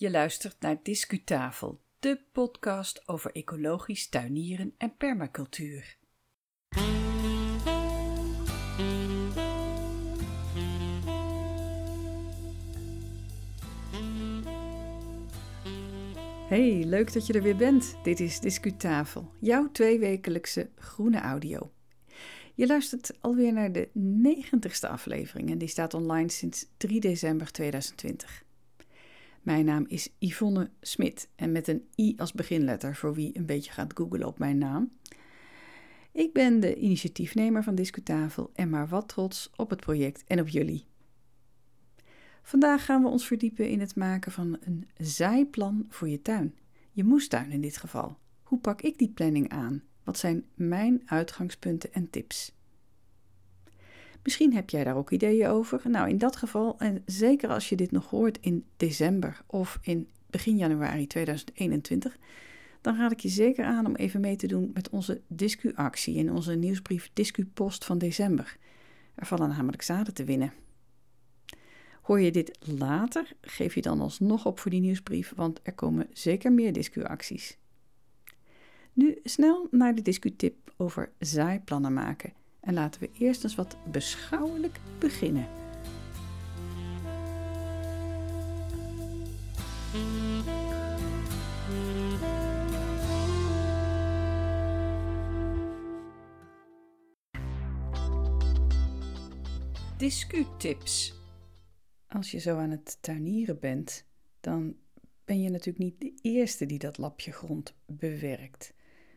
Je luistert naar Discutafel, de podcast over ecologisch tuinieren en permacultuur. Hey, leuk dat je er weer bent. Dit is Discutafel, jouw tweewekelijkse groene audio. Je luistert alweer naar de negentigste aflevering en die staat online sinds 3 december 2020. Mijn naam is Yvonne Smit en met een I als beginletter voor wie een beetje gaat googlen op mijn naam. Ik ben de initiatiefnemer van Discutafel en maar wat trots op het project en op jullie. Vandaag gaan we ons verdiepen in het maken van een zijplan voor je tuin. Je moestuin in dit geval. Hoe pak ik die planning aan? Wat zijn mijn uitgangspunten en tips? Misschien heb jij daar ook ideeën over. Nou, in dat geval, en zeker als je dit nog hoort in december of in begin januari 2021, dan raad ik je zeker aan om even mee te doen met onze Discu-actie in onze nieuwsbrief Discu-post van december. Er vallen namelijk zaden te winnen. Hoor je dit later, geef je dan alsnog op voor die nieuwsbrief, want er komen zeker meer Discu-acties. Nu snel naar de Discu-tip over zaaiplannen maken. En laten we eerst eens wat beschouwelijk beginnen. Discu-tips. Als je zo aan het tuinieren bent, dan ben je natuurlijk niet de eerste die dat lapje grond bewerkt.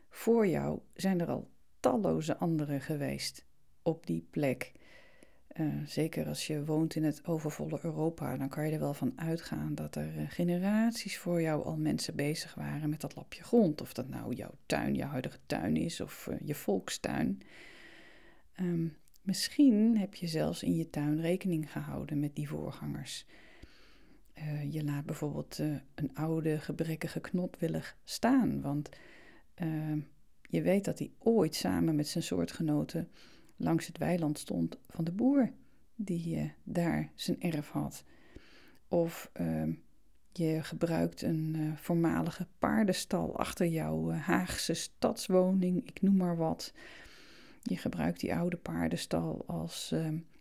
Voor jou zijn er al talloze anderen geweest op die plek. Uh, zeker als je woont in het overvolle Europa, dan kan je er wel van uitgaan dat er uh, generaties voor jou al mensen bezig waren met dat lapje grond. Of dat nou jouw tuin, je huidige tuin is of uh, je volkstuin. Um, misschien heb je zelfs in je tuin rekening gehouden met die voorgangers. je laat bijvoorbeeld een oude, gebrekkige knotwillig staan, want ehm, je weet dat hij ooit samen met zijn soortgenoten langs het weiland stond van de boer die uh, daar zijn erf had. Of uh, je gebruikt een uh, voormalige paardenstal achter jouw uh, Haagse stadswoning, ik noem maar wat. Je gebruikt die oude paardenstal als,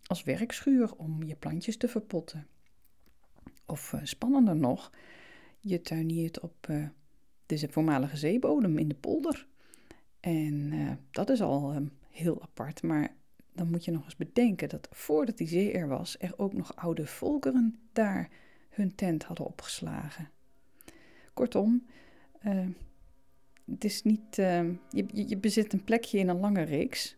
als werkschuur om je plantjes te verpotten. Of spannender nog, je tuiniert op de voormalige zeebodem in de polder. En uh, dat is al um, heel apart. Maar dan moet je nog eens bedenken dat voordat die zee er was, er ook nog oude volkeren daar hun tent hadden opgeslagen. Kortom, uh, het is niet, uh, je, je, bezit een plekje in een lange reeks.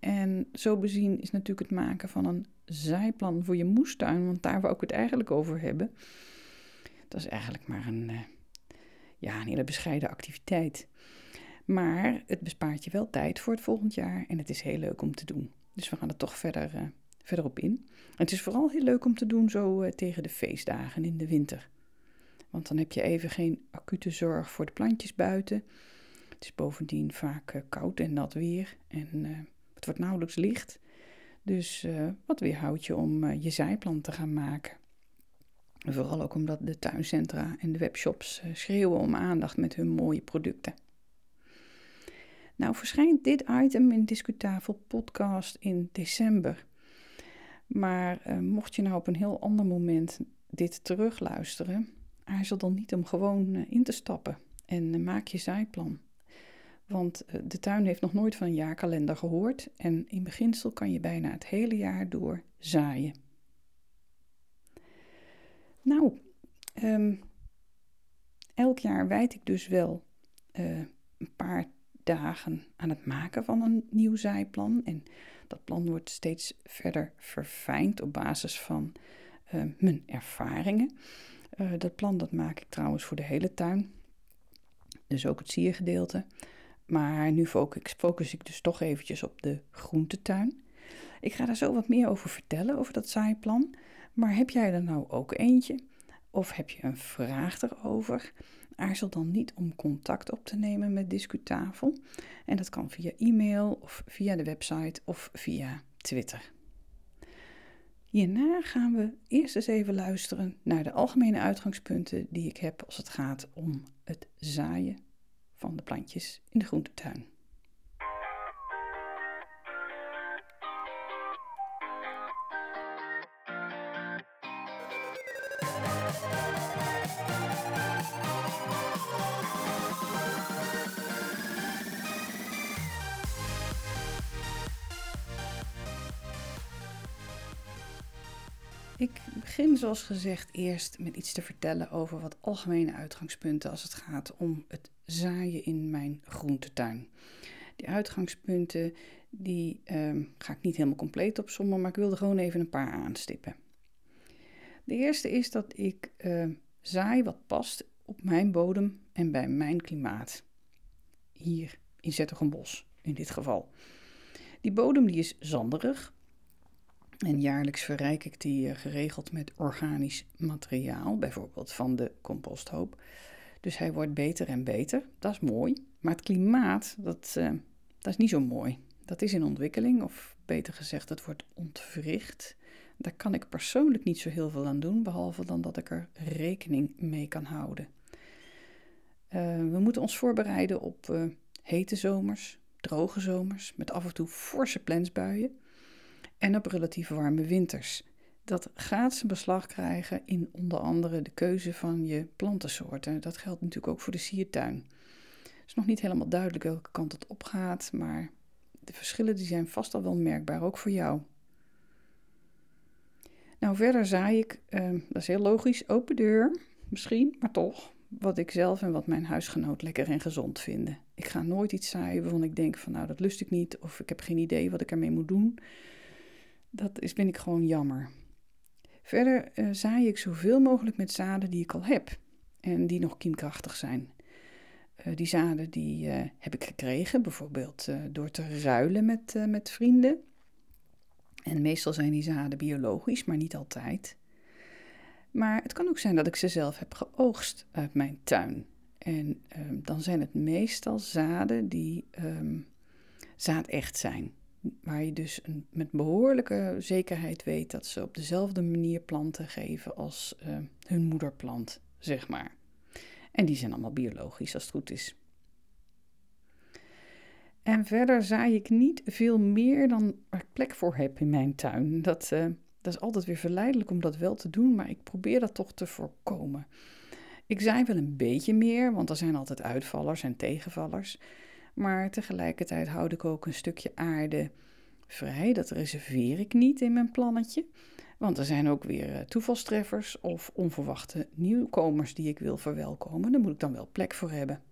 En zo bezien is natuurlijk het maken van een zijplan voor je moestuin, want daar wou ik het eigenlijk over hebben. Dat is eigenlijk maar een, uh, ja, een hele bescheiden activiteit. Maar het bespaart je wel tijd voor het volgend jaar en het is heel leuk om te doen. Dus we gaan er toch verder, verder op in. Het is vooral heel leuk om te doen zo uh, tegen de feestdagen in de winter. Want dan heb je even geen acute zorg voor de plantjes buiten. Het is bovendien vaak uh, koud en nat weer en het wordt nauwelijks licht. Dus wat weerhoudt je om je zijplan te gaan maken. Vooral ook omdat de tuincentra en de webshops schreeuwen om aandacht met hun mooie producten. Nou verschijnt dit item in Discutafel podcast in december. Maar uh, mocht je nou op een heel ander moment dit terugluisteren, aarzel dan niet om gewoon uh, in te stappen en uh, maak je zijplan. Want de tuin heeft nog nooit van een jaarkalender gehoord en in beginsel kan je bijna het hele jaar door zaaien. Nou, um, elk jaar wijd ik dus wel een paar dagen aan het maken van een nieuw zijplan. En dat plan wordt steeds verder verfijnd op basis van uh, mijn ervaringen. Uh, dat plan dat maak ik trouwens voor de hele tuin. Dus ook het siergedeelte. Maar nu focus, ik dus toch eventjes op de groentetuin. Ik ga daar zo wat meer over vertellen, over dat zijplan. Maar heb jij er nou ook eentje? Of heb je een vraag erover? Aarzel dan niet om contact op te nemen met Discutafel. En dat kan via e-mail of via de website of via Twitter. Hierna gaan we eerst eens even luisteren naar de algemene uitgangspunten die ik heb als het gaat om het zaaien van de plantjes in de groentetuin. Ik begin zoals gezegd eerst met iets te vertellen over wat algemene uitgangspunten als het gaat om het zaaien in mijn groentetuin. Die uitgangspunten die ehm, ga ik niet helemaal compleet opzommen, maar ik wilde gewoon even een paar aanstippen. De eerste is dat ik uh, zaai wat past op mijn bodem en bij mijn klimaat. Hier in bos in dit geval. Die bodem die is zanderig, en jaarlijks verrijk ik die eh, geregeld met organisch materiaal, bijvoorbeeld van de composthoop. Dus hij wordt beter en beter. Dat is mooi. Maar het klimaat, dat, uh, dat is niet zo mooi. Dat is in ontwikkeling, of beter gezegd, het wordt ontwricht. Daar kan ik persoonlijk niet zo heel veel aan doen, behalve dan dat ik er rekening mee kan houden. Uh, we moeten ons voorbereiden op hete zomers, droge zomers, met af en toe forse plensbuien en op relatief warme winters. Dat gaat zijn beslag krijgen in onder andere de keuze van je plantensoorten. Dat geldt natuurlijk ook voor de siertuin. Het is nog niet helemaal duidelijk welke kant het op gaat, maar de verschillen die zijn vast al wel merkbaar, ook voor jou. Nou, verder zaai ik, uh, dat is heel logisch, open deur, misschien, maar toch, wat ik zelf en wat mijn huisgenoot lekker en gezond vinden. Ik ga nooit iets zaaien waarvan ik denk van nou, dat lust ik niet, of ik heb geen idee wat ik ermee moet doen. Dat is, vind ik gewoon jammer. Verder zaai ik zoveel mogelijk met zaden die ik al heb en die nog kiemkrachtig zijn. Uh, die zaden die uh, heb ik gekregen, bijvoorbeeld door te ruilen met, met vrienden. En meestal zijn die zaden biologisch, maar niet altijd. Maar het kan ook zijn dat ik ze zelf heb geoogst uit mijn tuin. En ehm, dan zijn het meestal zaden die um, zaadecht zijn waar je dus een, met behoorlijke zekerheid weet dat ze op dezelfde manier planten geven als uh, hun moederplant, zeg maar. En die zijn allemaal biologisch als het goed is. En verder zaai ik niet veel meer dan ik plek voor heb in mijn tuin. Dat, uh, dat is altijd weer verleidelijk om dat wel te doen, maar ik probeer dat toch te voorkomen. Ik zaai wel een beetje meer, want er zijn altijd uitvallers en tegenvallers. Maar tegelijkertijd houd ik ook een stukje aarde vrij. Dat reserveer ik niet in mijn plannetje. Want er zijn ook weer eh, toevalstreffers of onverwachte nieuwkomers die ik wil verwelkomen. Daar moet ik dan wel plek voor hebben.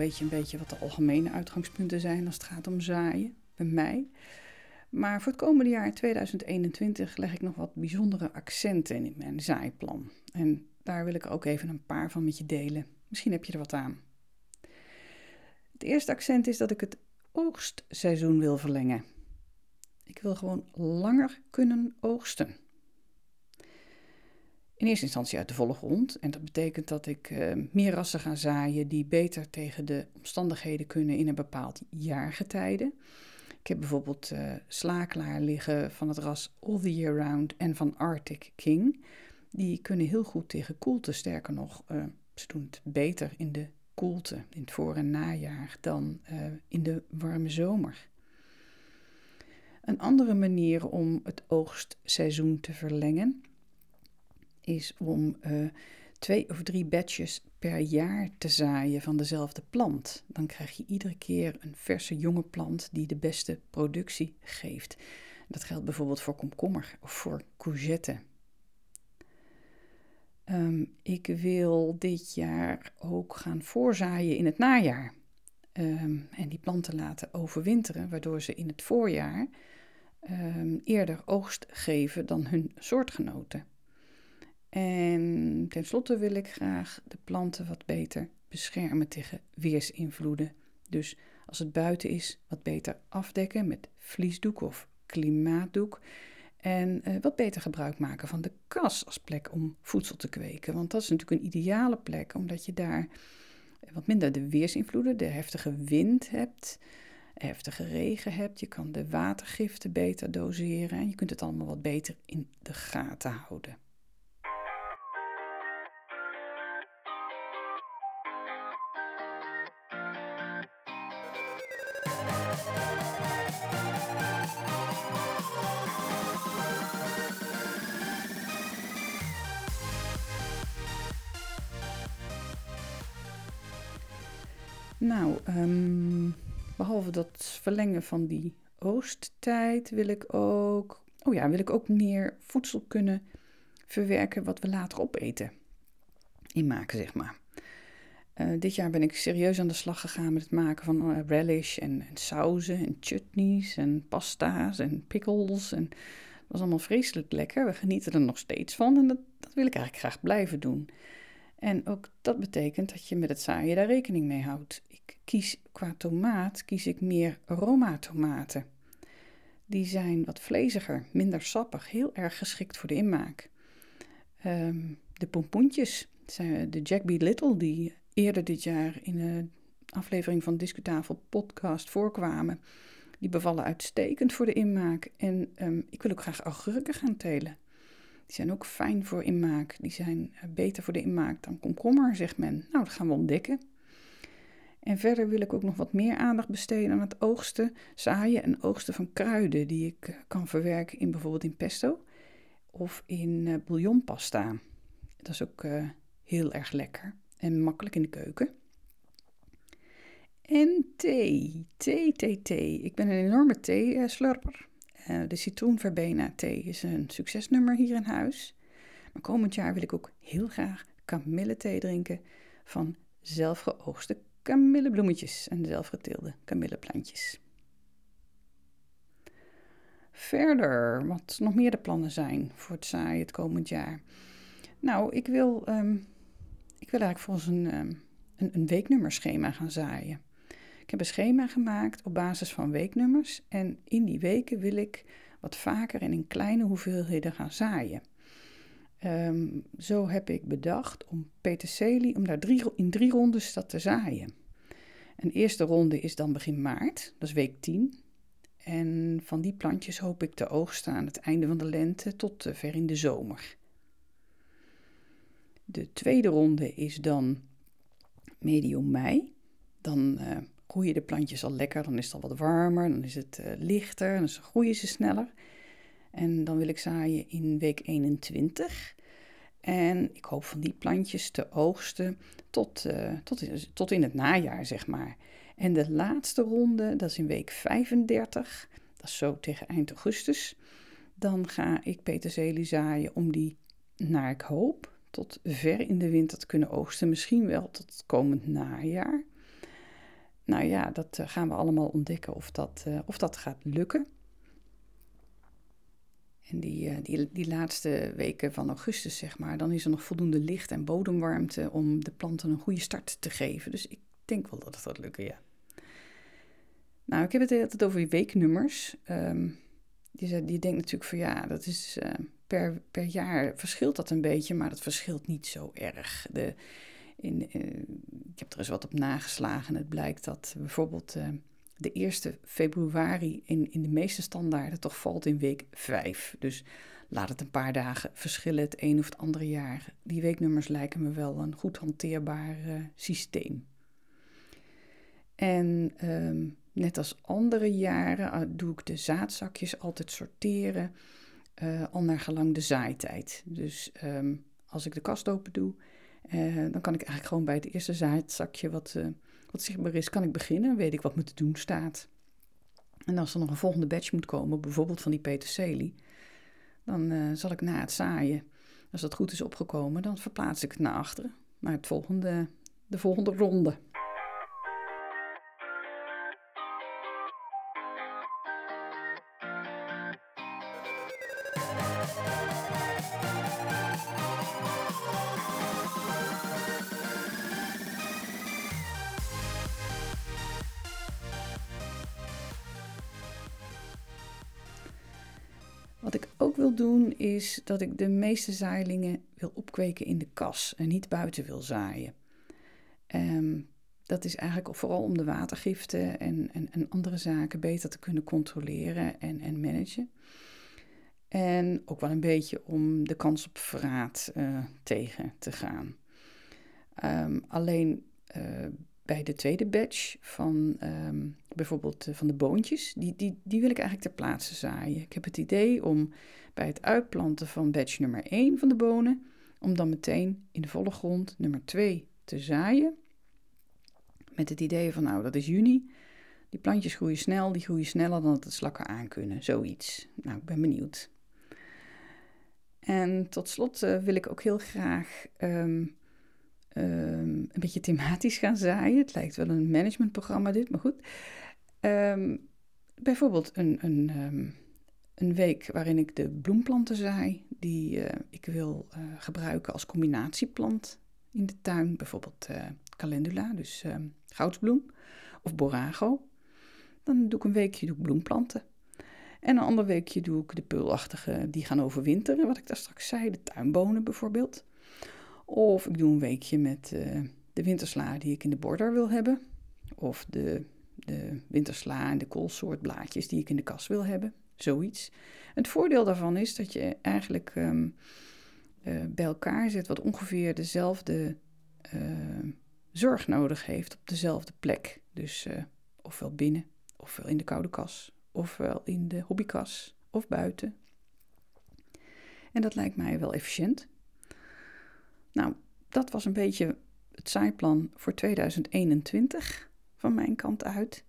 Weet je een beetje wat de algemene uitgangspunten zijn als het gaat om zaaien bij mij. Maar voor het komende jaar 2021 leg ik nog wat bijzondere accenten in mijn zaaiplan. En daar wil ik ook even een paar van met je delen. Misschien heb je er wat aan. Het eerste accent is dat ik het oogstseizoen wil verlengen. Ik wil gewoon langer kunnen oogsten in eerste instantie uit de volle grond. En dat betekent dat ik uh, meer rassen ga zaaien die beter tegen de omstandigheden kunnen in een bepaald jaargetijde. Ik heb bijvoorbeeld uh, liggen van het ras All the Year Round en van Arctic King. Die kunnen heel goed tegen koelte. Sterker nog, uh, ze doen het beter in de koelte, in het voor- en najaar, dan in de warme zomer. Een andere manier om het oogstseizoen te verlengen is om uh, twee of drie batches per jaar te zaaien van dezelfde plant. Dan krijg je iedere keer een verse jonge plant die de beste productie geeft. Dat geldt bijvoorbeeld voor komkommer of voor courgette. Um, ik wil dit jaar ook gaan voorzaaien in het najaar. Um, en die planten laten overwinteren, waardoor ze in het voorjaar um, eerder oogst geven dan hun soortgenoten. En tenslotte wil ik graag de planten wat beter beschermen tegen weersinvloeden. Dus Als het buiten is, wat beter afdekken met vliesdoek of klimaatdoek. En uh, wat beter gebruik maken van de kas als plek om voedsel te kweken. Want dat is natuurlijk een ideale plek, omdat je daar wat minder de weersinvloeden, de heftige wind hebt, heftige regen hebt. Je kan de watergiften beter doseren en je kunt het allemaal wat beter in de gaten houden. Van die oosttijd wil ik ook, oh ja, wil ik ook meer voedsel kunnen verwerken wat we later opeten. Inmaken, zeg maar. Uh, dit jaar ben ik serieus aan de slag gegaan met het maken van uh, relish en, en sauzen en chutneys en pasta's en pickles. En dat was allemaal vreselijk lekker. We genieten er nog steeds van en dat, dat wil ik eigenlijk graag blijven doen. En ook dat betekent dat je met het zaaien daar rekening mee houdt. Ik kies qua tomaat kies ik meer aroma tomaten. Die zijn wat vleziger, minder sappig, heel erg geschikt voor de inmaak. Um, de pompoentjes, de Jack B. Little, die eerder dit jaar in een aflevering van Discutafel podcast voorkwamen, die bevallen uitstekend voor de inmaak. En um, ik wil ook graag augurken gaan telen. Die zijn ook fijn voor inmaak. Die zijn eh, beter voor de inmaak dan komkommer, zegt men. Nou, dat gaan we ontdekken. En verder wil ik ook nog wat meer aandacht besteden aan het oogsten, zaaien en oogsten van kruiden die ik eh, kan verwerken in bijvoorbeeld in pesto of in uh, bouillonpasta. Dat is ook heel erg lekker en makkelijk in de keuken. En thee, thee, thee, thee. Ik ben een enorme thee-slurper. Uh, de citroenverbena thee is een succesnummer hier in huis. Maar komend jaar wil ik ook heel graag kamillethee drinken van zelfgeoogste kamillebloemetjes en zelfgeteelde kamilleplantjes. Verder, wat nog meer de plannen zijn voor het zaaien het komend jaar. Nou, ik wil, um, ik wil eigenlijk volgens een, um, een, een weeknummerschema gaan zaaien. Ik heb een schema gemaakt op basis van weeknummers en in die weken wil ik wat vaker en in kleine hoeveelheden gaan zaaien. Ehm, zo heb ik bedacht om peterselie, om daar in drie rondes dat te zaaien. Een eerste ronde is dan begin maart, dat is week 10. En van die plantjes hoop ik te oogsten aan het einde van de lente tot ver in de zomer. De tweede ronde is dan medio mei. Dan uh, groeien de plantjes al lekker, dan is het al wat warmer, dan is het uh, lichter, dan groeien ze sneller. En dan wil ik zaaien in week 21. En ik hoop van die plantjes te oogsten tot, uh, tot, tot in het najaar, zeg maar. En de laatste ronde, dat is in week 35, dat is zo tegen eind augustus. Dan ga ik peterselie zaaien om die, naar ik hoop, tot ver in de winter te kunnen oogsten. Misschien wel tot komend najaar. Nou ja, dat eh, gaan we allemaal ontdekken of dat, uh, of dat gaat lukken. En die, uh, die, die laatste weken van augustus, zeg maar, dan is er nog voldoende licht en bodemwarmte om de planten een goede start te geven. Dus ik denk wel dat het gaat lukken, ja. Nou, ik heb het altijd over weeknummers. Um, die, die denkt natuurlijk van ja, dat is per, per jaar verschilt dat een beetje, maar dat verschilt niet zo erg. De, in, uh, ik heb er eens wat op nageslagen. Het blijkt dat bijvoorbeeld uh, de 1 februari in, in de meeste standaarden toch valt in week 5. Dus laat het een paar dagen verschillen het een of het andere jaar. Die weeknummers lijken me wel een goed hanteerbaar uh, systeem. En ehm, net als andere jaren doe ik de zaadzakjes altijd sorteren al naar gelang de zaaitijd. Dus um, als ik de kast open doe, dan kan ik eigenlijk gewoon bij het eerste zaadzakje wat, uh, wat zichtbaar is, kan ik beginnen. Weet ik wat me te doen staat. En als er nog een volgende batch moet komen, bijvoorbeeld van die peterselie, dan uh, zal ik na het zaaien, als dat goed is opgekomen, dan verplaats ik het naar achteren, naar het volgende, de volgende ronde. Ook wil doen is dat ik de meeste zaailingen wil opkweken in de kas en niet buiten wil zaaien. Um, dat is eigenlijk vooral om de watergiften en, en, en, andere zaken beter te kunnen controleren en, en managen. En ook wel een beetje om de kans op verraad uh, tegen te gaan. Um, alleen uh, bij de tweede batch van um, bijvoorbeeld uh, van de boontjes, die, die, die wil ik eigenlijk ter plaatse zaaien. Ik heb het idee om bij het uitplanten van batch nummer 1 van de bonen, om dan meteen in de volle grond nummer 2 te zaaien. Met het idee van, nou, dat is juni. Die plantjes groeien snel, die groeien sneller dan dat de slakken aan kunnen. Zoiets. Nou, ik ben benieuwd. En tot slot uh, wil ik ook heel graag um, um, een beetje thematisch gaan zaaien. Het lijkt wel een managementprogramma dit, maar goed. Um, bijvoorbeeld een, een, een week waarin ik de bloemplanten zaai, die uh, ik wil uh, gebruiken als combinatieplant in de tuin. Bijvoorbeeld uh, calendula, dus goudsbloem, of borago. Dan doe ik een weekje doe ik bloemplanten. En een ander weekje doe ik de peulachtige, die gaan overwinteren, wat ik daar straks zei, de tuinbonen bijvoorbeeld. Of ik doe een weekje met uh, de wintersla die ik in de border wil hebben. Of de, de wintersla en de koolsoortblaadjes die ik in de kas wil hebben. Zoiets. Het voordeel daarvan is dat je eigenlijk um, uh, bij elkaar zit wat ongeveer dezelfde uh, zorg nodig heeft op dezelfde plek. Dus ofwel binnen, ofwel in de koude kas, ofwel in de hobbykas of buiten. En dat lijkt mij wel efficiënt. Nou, dat was een beetje het zijplan voor 2021 van mijn kant uit.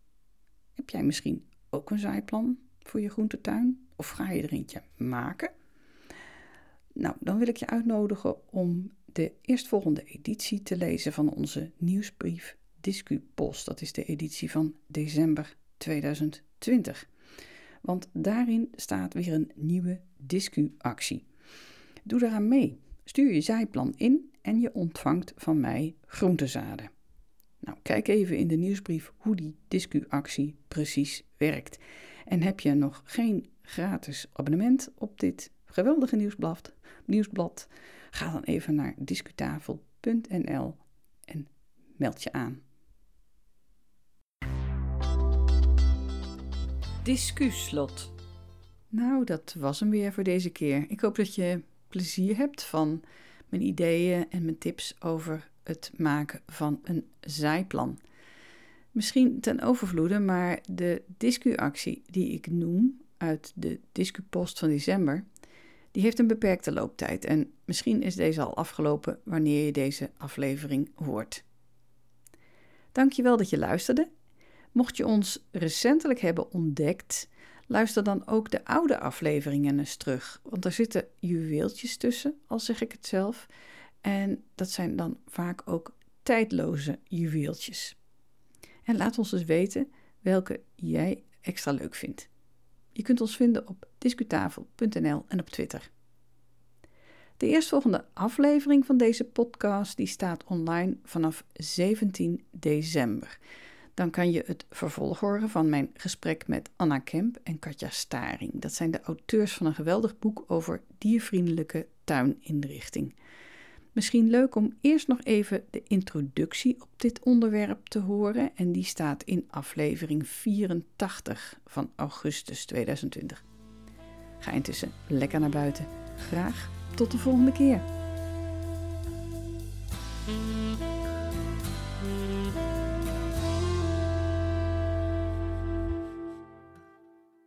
Heb jij misschien ook een zijplan voor je groentetuin? Of ga je er eentje maken? Nou, dan wil ik je uitnodigen om de eerstvolgende editie te lezen van onze nieuwsbrief DiscuPost. Dat is de editie van december 2020. Want daarin staat weer een nieuwe discu-actie. Doe daaraan mee. Stuur je zijplan in en je ontvangt van mij groentezaden. Nou, kijk even in de nieuwsbrief hoe die discu-actie precies werkt. En heb je nog geen gratis abonnement op dit geweldige nieuwsblad, nieuwsblad ga dan even naar discutafel.nl en meld je aan. Discuslot. Nou, dat was hem weer voor deze keer. Ik hoop dat je plezier hebt van mijn ideeën en mijn tips over het maken van een zijplan. Misschien ten overvloede, maar de discuactie die ik noem uit de discupost van december, die heeft een beperkte looptijd en misschien is deze al afgelopen wanneer je deze aflevering hoort. Dankjewel dat je luisterde. Mocht je ons recentelijk hebben ontdekt, Luister dan ook de oude afleveringen eens terug, want er zitten juweeltjes tussen, al zeg ik het zelf. En dat zijn dan vaak ook tijdloze juweeltjes. En laat ons eens weten welke jij extra leuk vindt. Je kunt ons vinden op discutafel.nl en op Twitter. De eerstvolgende aflevering van deze podcast die staat online vanaf 17 december dan kan je het vervolg horen van mijn gesprek met Anna Kemp en Katja Staring. Dat zijn de auteurs van een geweldig boek over diervriendelijke tuininrichting. Misschien leuk om eerst nog even de introductie op dit onderwerp te horen en die staat in aflevering 84 van augustus 2020. Ga intussen lekker naar buiten. Graag tot de volgende keer.